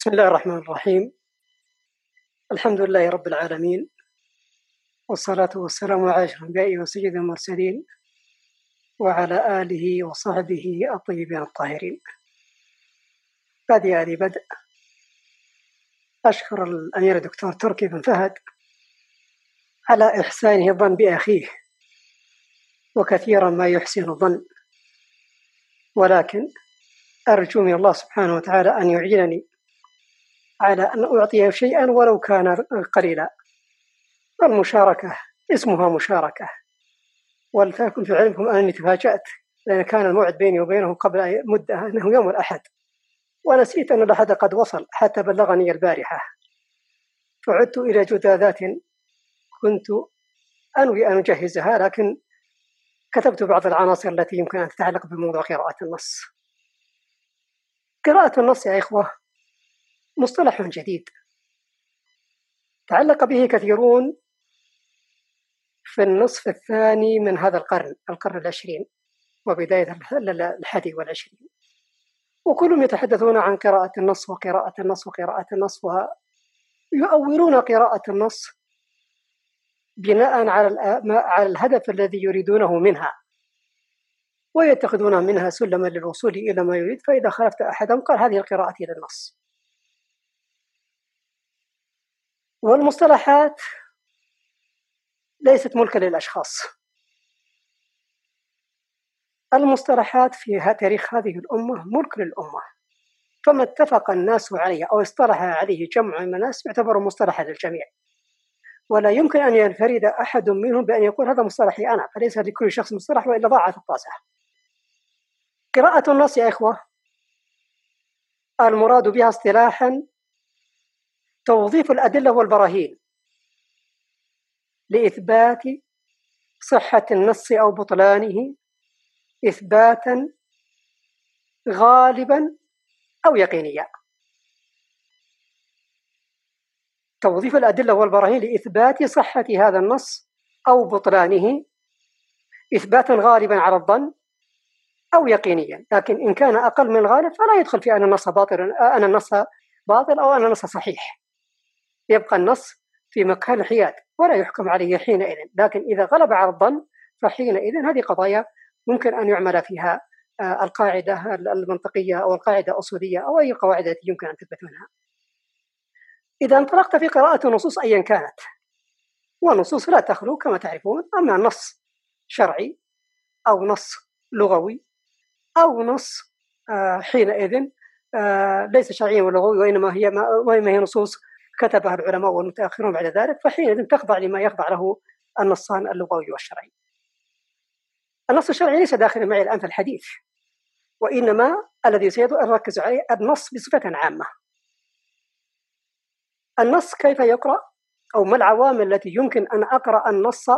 بسم الله الرحمن الرحيم. الحمد لله رب العالمين. والصلاة والسلام على أشرف الأنبياء وسيد المرسلين وعلى آله وصحبه الطيبين الطاهرين. بادئ هذه بدء أشكر الأمير الدكتور تركي بن فهد على إحسانه الظن بأخيه وكثيرا ما يحسن الظن. ولكن أرجو من الله سبحانه وتعالى أن يعينني على أن أعطيه شيئا ولو كان قليلا. المشاركة اسمها مشاركة. ولتكن في علمكم أنني تفاجأت لأن كان الموعد بيني وبينهم قبل مدة أنه يوم الأحد ونسيت أن الأحد قد وصل حتى بلغني البارحة. فعدت إلى جداذات كنت أنوي أن أجهزها لكن كتبت بعض العناصر التي يمكن أن تتعلق بموضوع قراءة النص. قراءة النص يا إخوة مصطلح جديد. تعلق به كثيرون في النصف الثاني من هذا القرن القرن العشرين وبداية الحادي والعشرين. وكلهم يتحدثون عن قراءة النص وقراءة النص وقراءة النص ويؤولون قراءة النص بناء على على الهدف الذي يريدونه منها ويتخذون منها سلما للوصول إلى ما يريد. فإذا خالفت أحدهم قال هذه القراءة إلى النص والمصطلحات ليست ملكا للأشخاص. المصطلحات في تاريخ هذه الأمة ملك للأمة. فما اتفق الناس عليه أو اصطلح عليه جمع من الناس يعتبر مصطلحا للجميع. ولا يمكن أن ينفرد أحد منهم بأن يقول هذا مصطلحي أنا فليس لكل شخص مصطلح وإلا ضاعت الطاسة. قراءة النص يا إخوة. المراد بها اصطلاحا توظيف الأدلة والبراهين لإثبات صحة النص أو بطلانه إثباتا غالبا أو يقينيا. توظيف الأدلة والبراهين لإثبات صحة هذا النص أو بطلانه إثباتا غالبا على الظن أو يقينيا. لكن إن كان أقل من الغالب فلا يدخل في أن النص باطل أن النص باطل أو أن النص صحيح. يبقى النص في مكان الحياد ولا يحكم عليه حينئذ. لكن إذا غلب على الظن فحينئذ هذه قضايا ممكن أن يعمل فيها آه، القاعدة المنطقية أو القاعدة الأصولية أو أي قواعد التي يمكن أن تثبت منها. إذا انطلقت في قراءة النصوص أيا كانت. والنصوص لا تخلو كما تعرفون أما نص شرعي أو نص لغوي أو نص آه، حينئذ آه، ليس شرعيا ولغوي وإنما هي وإنما هي نصوص كتبها العلماء والمتأخرون بعد ذلك فحينئذ تخضع لما يخضع له النصان اللغوي والشرعي. النص الشرعي ليس داخلا معي الآن في الحديث وإنما الذي سيركز عليه النص بصفة عامة. النص كيف يقرأ؟ أو ما العوامل التي يمكن أن أقرأ النص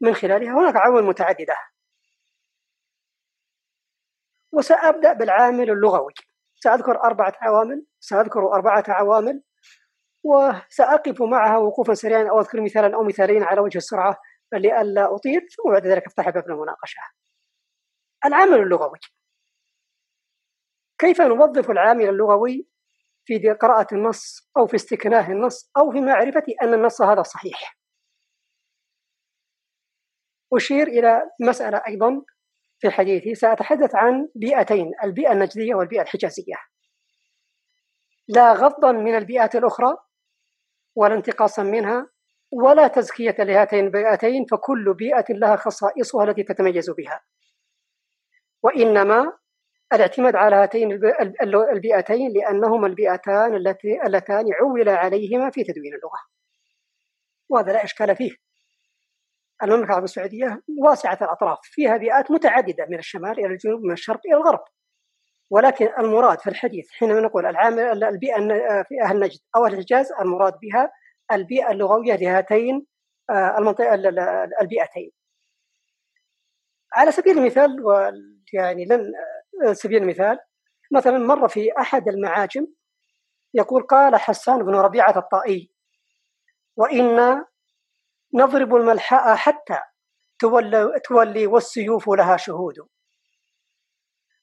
من خلالها؟ هناك عوامل متعددة. وسأبدأ بالعامل اللغوي. سأذكر أربعة عوامل سأذكر أربعة عوامل وسأقف معها وقوفا سريعا أو أذكر مثالا أو مثالين على وجه السرعة لئلا أطيل ثم بعد ذلك أفتح باب المناقشة. العامل اللغوي. كيف نوظف العامل اللغوي في قراءة النص أو في استكناه النص أو في معرفة أن النص هذا صحيح؟ أشير إلى مسألة أيضا في حديثي سأتحدث عن بيئتين البيئة النجدية والبيئة الحجازية. لا غضا من البيئات الأخرى ولا انتقاصا منها ولا تزكية لهاتين البيئتين فكل بيئة لها خصائصها التي تتميز بها. وإنما الاعتماد على هاتين البيئتين لأنهما البيئتان التي اللتان عول عليهما في تدوين اللغة. وهذا لا إشكال فيه. المملكة العربية السعودية واسعة الأطراف فيها بيئات متعددة من الشمال إلى الجنوب من الشرق إلى الغرب. ولكن المراد في الحديث حينما نقول العامل البيئة في أهل نجد أو الحجاز المراد بها البيئة اللغوية لهاتين آه، المنطقة البيئتين. على سبيل المثال يعني لن آه، سبيل المثال مثلا مر في أحد المعاجم يقول قال حسان بن ربيعة الطائي وإن نضرب الملحاء حتى تولي, تولي والسيوف لها شهود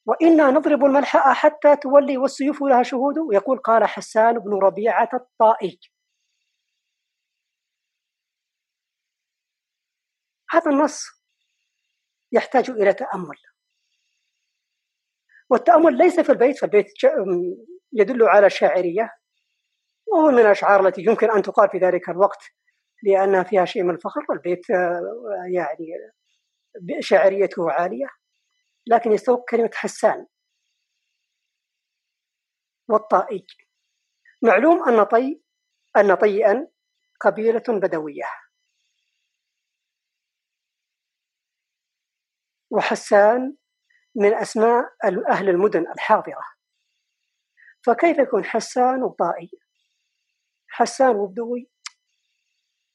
وإنا نضرب الملحاء حتى تولي والسيوف لها شهود. ويقول قال حسان بن ربيعة الطائي. هذا النص يحتاج إلى تأمل. والتأمل ليس في البيت فالبيت يدل على شاعرية. وهو من الأشعار التي يمكن أن تقال في ذلك الوقت لأنها فيها شيء من الفخر. والبيت آه، يعني شاعريته عالية. لكن يستوق كلمة حسان. والطائي معلوم أن طي أن طيئا قبيلة بدوية. وحسان من أسماء أهل المدن الحاضرة. فكيف يكون حسان وطائي حسان وبدوي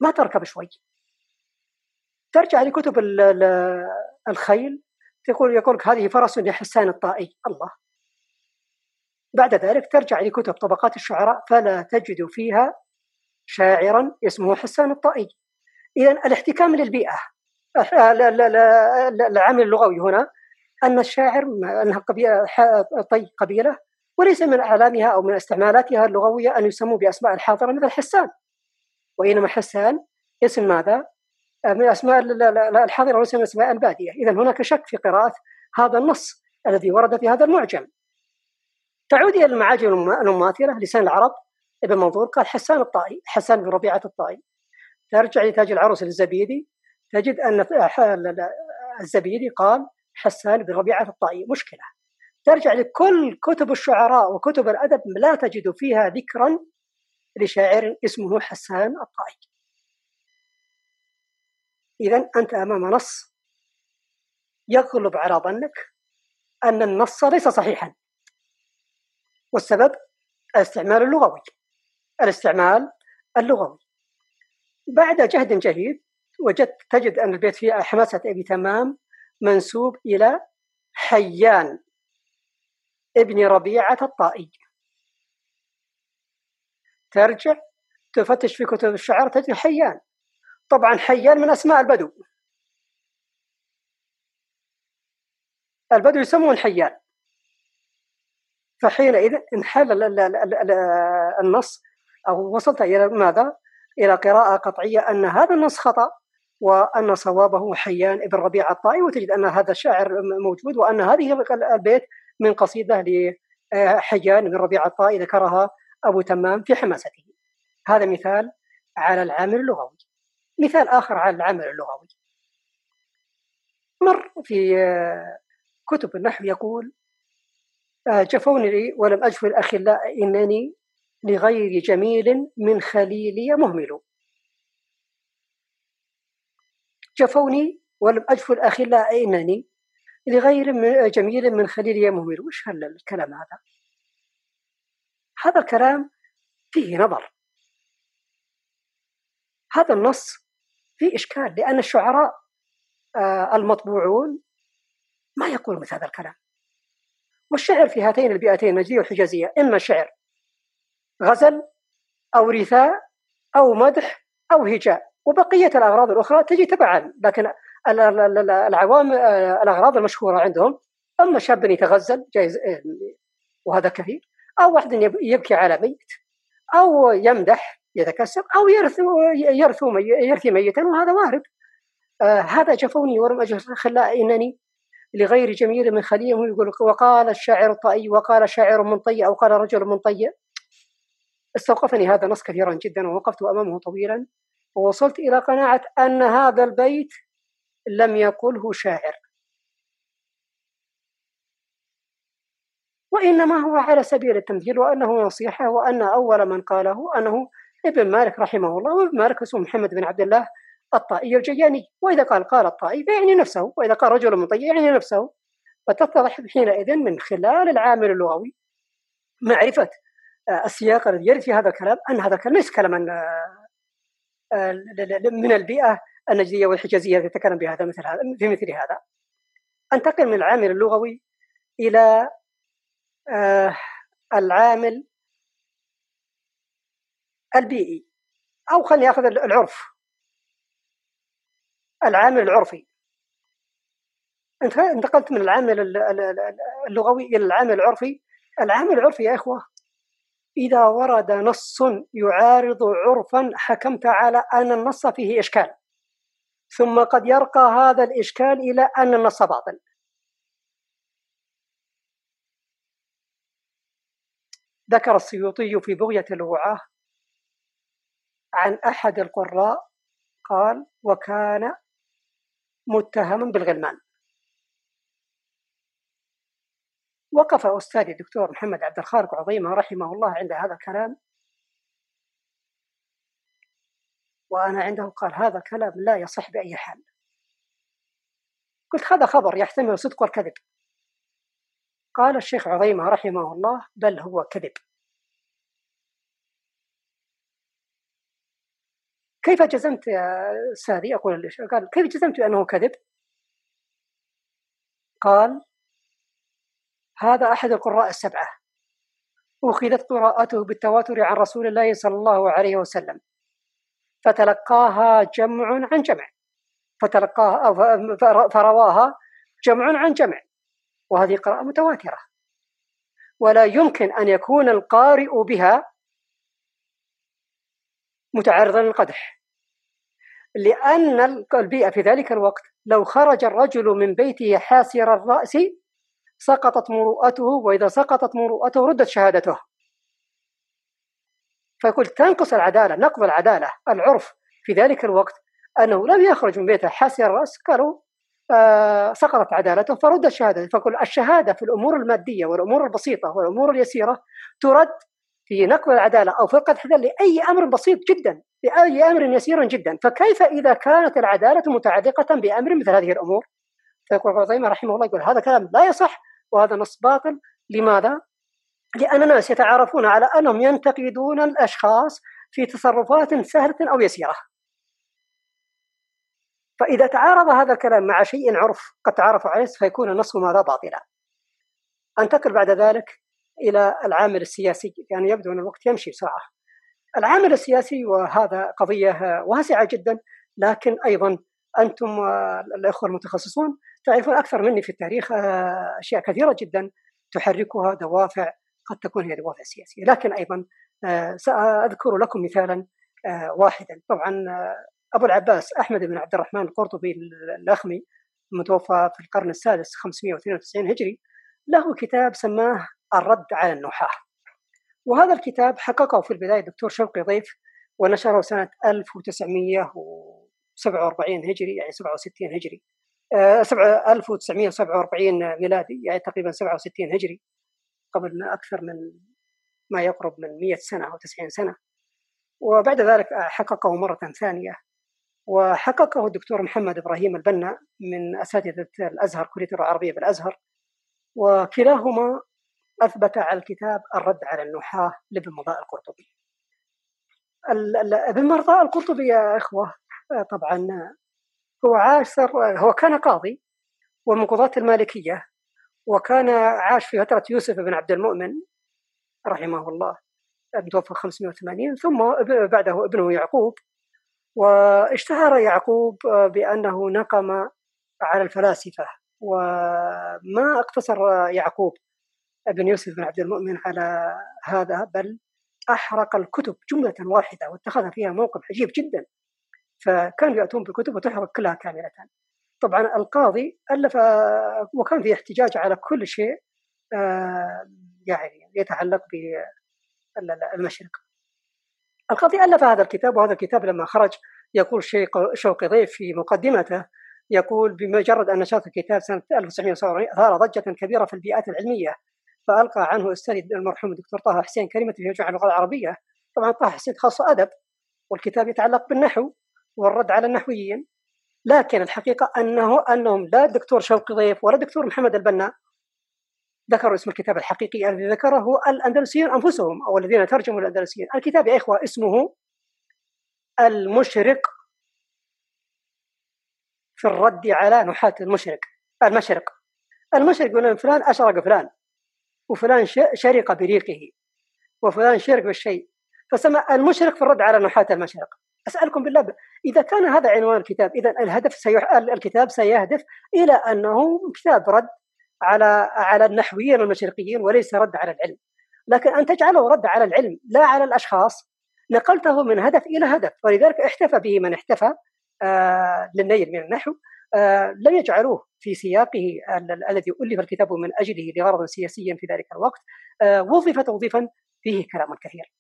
ما تركب شوي. ترجع لكتب الخيل تقول يقول لك هذه فرس لحسان الطائي الله. بعد ذلك ترجع لكتب طبقات الشعراء فلا تجد فيها شاعرا اسمه حسان الطائي. اذا الاحتكام للبيئة العامل اللغوي هنا أن الشاعر أنها قبيله طي قبيلة وليس من أعلامها أو من استعمالاتها اللغوية أن يسموا بأسماء الحاضرة مثل حسان. وإنما حسان اسم ماذا؟ من اسماء الحاضرة وليس من اسماء البادية، اذا هناك شك في قراءة هذا النص الذي ورد في هذا المعجم. تعود إلى المعاجم المماثلة لسان العرب ابن منظور قال حسان الطائي، حسان بن ربيعة الطائي. ترجع لتاج العروس للزبيدي تجد أن الزبيدي قال حسان بن ربيعة الطائي، مشكلة. ترجع لكل كتب الشعراء وكتب الأدب لا تجد فيها ذكرا لشاعر اسمه حسان الطائي. إذا أنت أمام نص يغلب على ظنك أن النص ليس صحيحا. والسبب الاستعمال اللغوي. الاستعمال اللغوي. بعد جهد جهيد وجدت تجد أن البيت فيه حماسة أبي تمام منسوب إلى حيان ابن ربيعة الطائي. ترجع تفتش في كتب الشعر تجد حيان. طبعا حيان من أسماء البدو. البدو يسمون حيان. فحينئذ انحل النص أو وصلت إلى ماذا؟ إلى قراءة قطعية أن هذا النص خطأ وأن صوابه حيان ابن ربيع الطائي وتجد أن هذا الشاعر موجود وأن هذه البيت من قصيدة لحيان بن ربيع الطائي ذكرها أبو تمام في حماسته. هذا مثال على العامل اللغوي. مثال آخر على العمل اللغوي. مر في آه، كتب النحو يقول آه، جفوني ولم أجف الأخلاء إنني لغير جميل من خليلي مهمل. جفوني ولم أجف الأخلاء إنني لغير جميل من خليلي مهمل. وش هل الكلام هذا؟ هذا الكلام فيه نظر. هذا النص في إشكال لأن الشعراء آه، المطبوعون ما يقولون مثل هذا الكلام. والشعر في هاتين البيئتين النجدية والحجازية إما شعر غزل أو رثاء أو مدح أو هجاء. وبقية الأغراض الأخرى تجي تبعا لكن العوام آه، الأغراض المشهورة عندهم أما شاب يتغزل جايز آه، وهذا كثير أو واحد يبكي على ميت أو يمدح يتكسب أو يرث يرث يرثي ميتا وهذا وارد. آه هذا جفوني ولم أجد خلا إنني لغير جميل من خليه يقول وقال الشاعر الطائي وقال شاعر من طي أو قال رجل من طي استوقفني هذا النص كثيرا جدا ووقفت أمامه طويلا. ووصلت إلى قناعة أن هذا البيت لم يقله شاعر. وإنما هو على سبيل التمثيل وأنه نصيحة وأن أول من قاله أنه ابن مالك رحمه الله وابن مالك اسمه محمد بن عبد الله الطائي الجياني. وإذا قال قال الطائي فيعني نفسه وإذا قال رجل مطيع يعني نفسه. فتتضح حينئذ من خلال العامل اللغوي معرفة آه، السياق الذي يرد في هذا الكلام أن هذا الكلام ليس كلاما آه، من البيئة النجدية والحجازية التي تتكلم بهذا مثل هذا في مثل هذا. أنتقل من العامل اللغوي إلى آه، العامل البيئي أو خليني أخذ العرف. العامل العرفي. أنت انتقلت من العامل اللغوي إلى العامل العرفي. العامل العرفي يا إخوة إذا ورد نص يعارض عرفا حكمت على أن النص فيه إشكال. ثم قد يرقى هذا الإشكال إلى أن النص باطل. ذكر السيوطي في بغية الوعاة عن أحد القراء قال وكان متهما بالغلمان. وقف أستاذي الدكتور محمد عبد الخالق عظيمة رحمه الله عند هذا الكلام. وأنا عنده قال هذا كلام لا يصح بأي حال. قلت هذا خبر يحتمل الصدق والكذب. قال الشيخ عظيمة رحمه الله بل هو كذب. كيف جزمت يا سادي أقول قال كيف جزمت بأنه كذب قال هذا أحد القراء السبعة أخذت قراءته بالتواتر عن رسول الله صلى الله عليه وسلم فتلقاها جمع عن جمع فتلقاها فرواها جمع عن جمع وهذه قراءة متواترة ولا يمكن أن يكون القارئ بها متعرضا للقدح. لأن البيئة في ذلك الوقت لو خرج الرجل من بيته حاسر الرأس سقطت مروءته وإذا سقطت مروءته ردت شهادته. فيقول تنقص العدالة نقض العدالة العرف في ذلك الوقت أنه لم يخرج من بيته حاسر الرأس قالوا آه سقطت عدالته فرد الشهادة فكل الشهادة في الأمور المادية والأمور البسيطة والأمور اليسيرة ترد في نقل العدالة أو في القدح لأي أمر بسيط جدا لأي أمر يسير جدا. فكيف إذا كانت العدالة متعلقة بأمر مثل هذه الأمور؟ فيقول ابن رحمه الله يقول هذا كلام لا يصح وهذا نص باطل. لماذا؟ لأن الناس يتعارفون على أنهم ينتقدون الأشخاص في تصرفات سهلة أو يسيرة. فإذا تعارض هذا الكلام مع شيء عرف قد تعارفوا عليه فيكون النص ماذا باطلا. أنتقل بعد ذلك؟ إلى العامل السياسي يعني يبدو أن الوقت يمشي بسرعة. العامل السياسي وهذا قضية واسعة جدا لكن أيضا أنتم الأخوة المتخصصون تعرفون أكثر مني في التاريخ أشياء كثيرة جدا تحركها دوافع قد تكون هي دوافع سياسية. لكن أيضا سأذكر لكم مثالا واحدا. طبعا أبو العباس أحمد بن عبد الرحمن القرطبي الأخمي المتوفى في القرن السادس 592 هجري له كتاب سماه الرد على النحاة. وهذا الكتاب حققه في البداية الدكتور شوقي ضيف ونشره سنة 1947 هجري يعني 67 هجري. 1947 آه، ميلادي يعني تقريبا 67 هجري قبل أكثر من ما يقرب من 100 سنة أو 90 سنة. وبعد ذلك حققه مرة ثانية. وحققه الدكتور محمد إبراهيم البنا من أساتذة الأزهر كلية العربية بالأزهر. وكلاهما أثبت على الكتاب الرد على النحاة لابن مرضاء القرطبي. ابن مرضاء القرطبي يا إخوة طبعا هو عاشر هو كان قاضي ومن قضاة المالكية وكان عاش في فترة يوسف بن عبد المؤمن رحمه الله توفى 580 ثم بعده ابنه يعقوب واشتهر يعقوب بأنه نقم على الفلاسفة وما أقتصر يعقوب ابن يوسف بن عبد المؤمن على هذا بل أحرق الكتب جملة واحدة واتخذ فيها موقف عجيب جدا. فكانوا يأتون بكتب وتحرق كلها كاملة. طبعا القاضي ألف وكان في احتجاج على كل شيء آه، يعني يتعلق بالمشرق القاضي ألف هذا الكتاب وهذا الكتاب لما خرج يقول شيء شوقي ضيف في مقدمته يقول بمجرد أن نشرت الكتاب سنة 1947 أثار ضجة كبيرة في البيئات العلمية فألقى عنه أستاذي المرحوم الدكتور طه حسين كلمة في جامعة اللغة العربية. طبعا طه حسين خاصة أدب والكتاب يتعلق بالنحو والرد على النحويين. لكن الحقيقة أنه أنهم لا الدكتور شوقي ضيف ولا الدكتور محمد البنا ذكروا اسم الكتاب الحقيقي الذي ذكره الأندلسيين أنفسهم أو الذين ترجموا الأندلسيين الكتاب يا إخوة اسمه المشرق في الرد على نحاة المشرق المشرق المشرق يقول فلان أشرق فلان وفلان شرق بريقه وفلان شرق بالشيء. فسمى المشرق في الرد على نحاة المشرق. أسألكم بالله إذا كان هذا عنوان الكتاب إذا الهدف سيح... الكتاب سيهدف إلى أنه كتاب رد على على النحويين المشرقيين وليس رد على العلم. لكن أن تجعله رد على العلم لا على الأشخاص نقلته من هدف إلى هدف. ولذلك احتفى به من احتفى للنيل من النحو. آه لم يجعلوه في سياقه الذي ألف الكتاب من أجله لغرض سياسي في ذلك الوقت. آه وظف توظيفا فيه كلام كثير.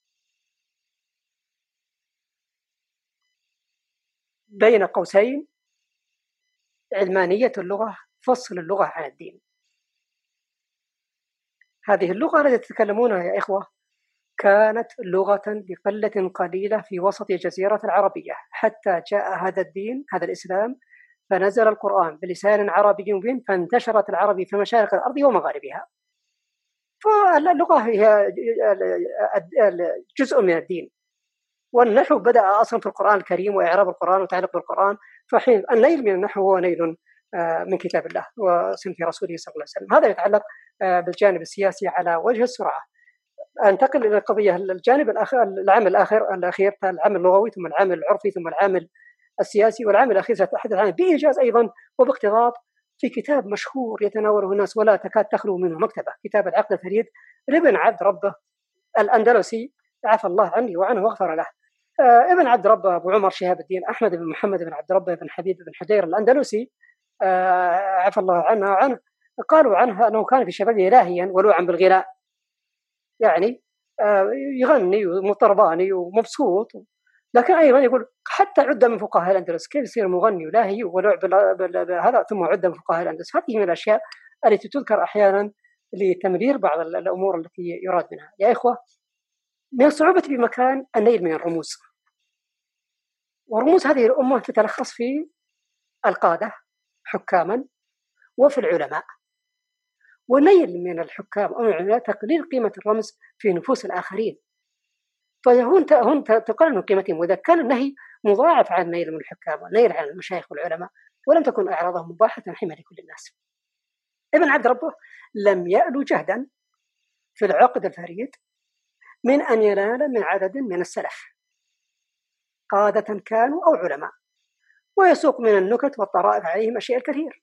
بين قوسين علمانية اللغة فصل اللغة عن الدين. هذه اللغة التي تتكلمونها يا إخوة كانت لغة لقلة قليلة في وسط الجزيرة العربية. حتى جاء هذا الدين هذا الإسلام فنزل القرآن بلسان عربي مبين فانتشرت العربي في مشارق الأرض ومغاربها. فاللغة هي جزء من الدين. والنحو بدأ أصلا في القرآن الكريم وإعراب القرآن وتعلق بالقرآن فحين النيل من النحو هو نيل آه، من كتاب الله وسنة رسوله صلى الله عليه وسلم. هذا يتعلق آه، بالجانب السياسي على وجه السرعة. أنتقل إلى القضية الجانب الآخر العامل الآخر الأخير العامل اللغوي ثم العامل العرفي ثم العامل السياسي والعامل الأخير ساتحدث عنه بايجاز أيضا وباقتضاب في كتاب مشهور يتناوله الناس ولا تكاد تخلو منه مكتبة كتاب العقد الفريد لابن عبد ربه الأندلسي. عفى الله عني وعنه واغفر له. آه ابن عبد ربه أبو عمر شهاب الدين أحمد بن محمد بن عبد ربه بن حبيب بن حدير الأندلسي. آه عفى الله عنه وعنه. قالوا عنه أنه كان في شبابه لاهيا ولوعا بالغناء. يعني آه يغني ومطرباني ومبسوط. لكن أيضا يقول حتى عد من فقهاء الأندلس كيف يصير مغني ولاهي ولعب بهذا ثم عد من فقهاء الأندلس. هذه من الأشياء التي تذكر أحيانا لتمرير بعض الأمور التي يراد منها. يا إخوة من الصعوبة بمكان النيل من الرموز. ورموز هذه الأمة تتلخص في القادة حكاما وفي العلماء. ونيل من الحكام أو العلماء تقليل قيمة الرمز في نفوس الآخرين. فهون هون تقلل من قيمتهم وإذا كان النهي مضاعف عن النيل من الحكام والنيل عن المشايخ والعلماء ولم تكن أعراضهم مباحة حمى لكل الناس. إبن عبد ربه لم يألو جهدا في العقد الفريد من أن ينال من عدد من السلف قادة كانوا أو علماء ويسوق من النكت والطرائف عليهم أشياء الكثير.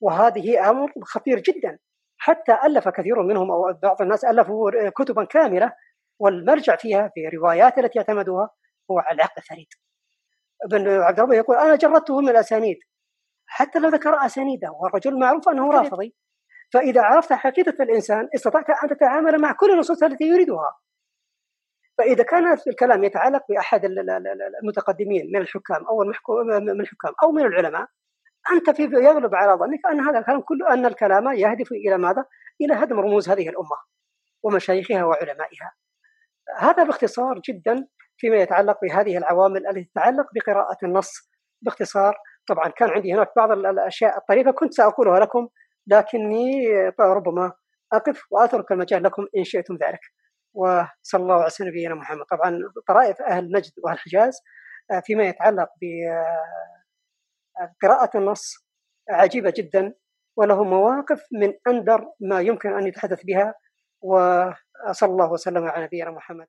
وهذه أمر خطير جدا. حتى ألف كثير منهم أو بعض الناس ألفوا كتبا كاملة والمرجع فيها في روايات التي اعتمدوها هو العقد الفريد ابن عبد الله يقول أنا جردته من الأسانيد. حتى لو ذكر أسانيده والرجل معروف أنه رافضي. فإذا عرفت حقيقة الإنسان استطعت أن تتعامل مع كل النصوص التي يريدها. فإذا كان الكلام يتعلق بأحد المتقدمين من الحكام أو المحكوم من الحكام أو من العلماء أنت في يغلب على ظنك أن هذا الكلام كله أن الكلام يهدف إلى ماذا؟ إلى هدم رموز هذه الأمة ومشايخها وعلمائها. هذا باختصار جدا فيما يتعلق بهذه العوامل التي تتعلق بقراءة النص باختصار طبعا كان عندي هناك بعض الأشياء الطريفة كنت سأقولها لكم لكني ربما أقف وأترك المجال لكم إن شئتم ذلك. وصلى الله على نبينا محمد طبعا طرائف أهل نجد وأهل الحجاز آه، فيما يتعلق بقراءة آه، النص عجيبة جدا وله مواقف من أندر ما يمكن أن يتحدث بها وصلى الله وسلم على نبينا محمد.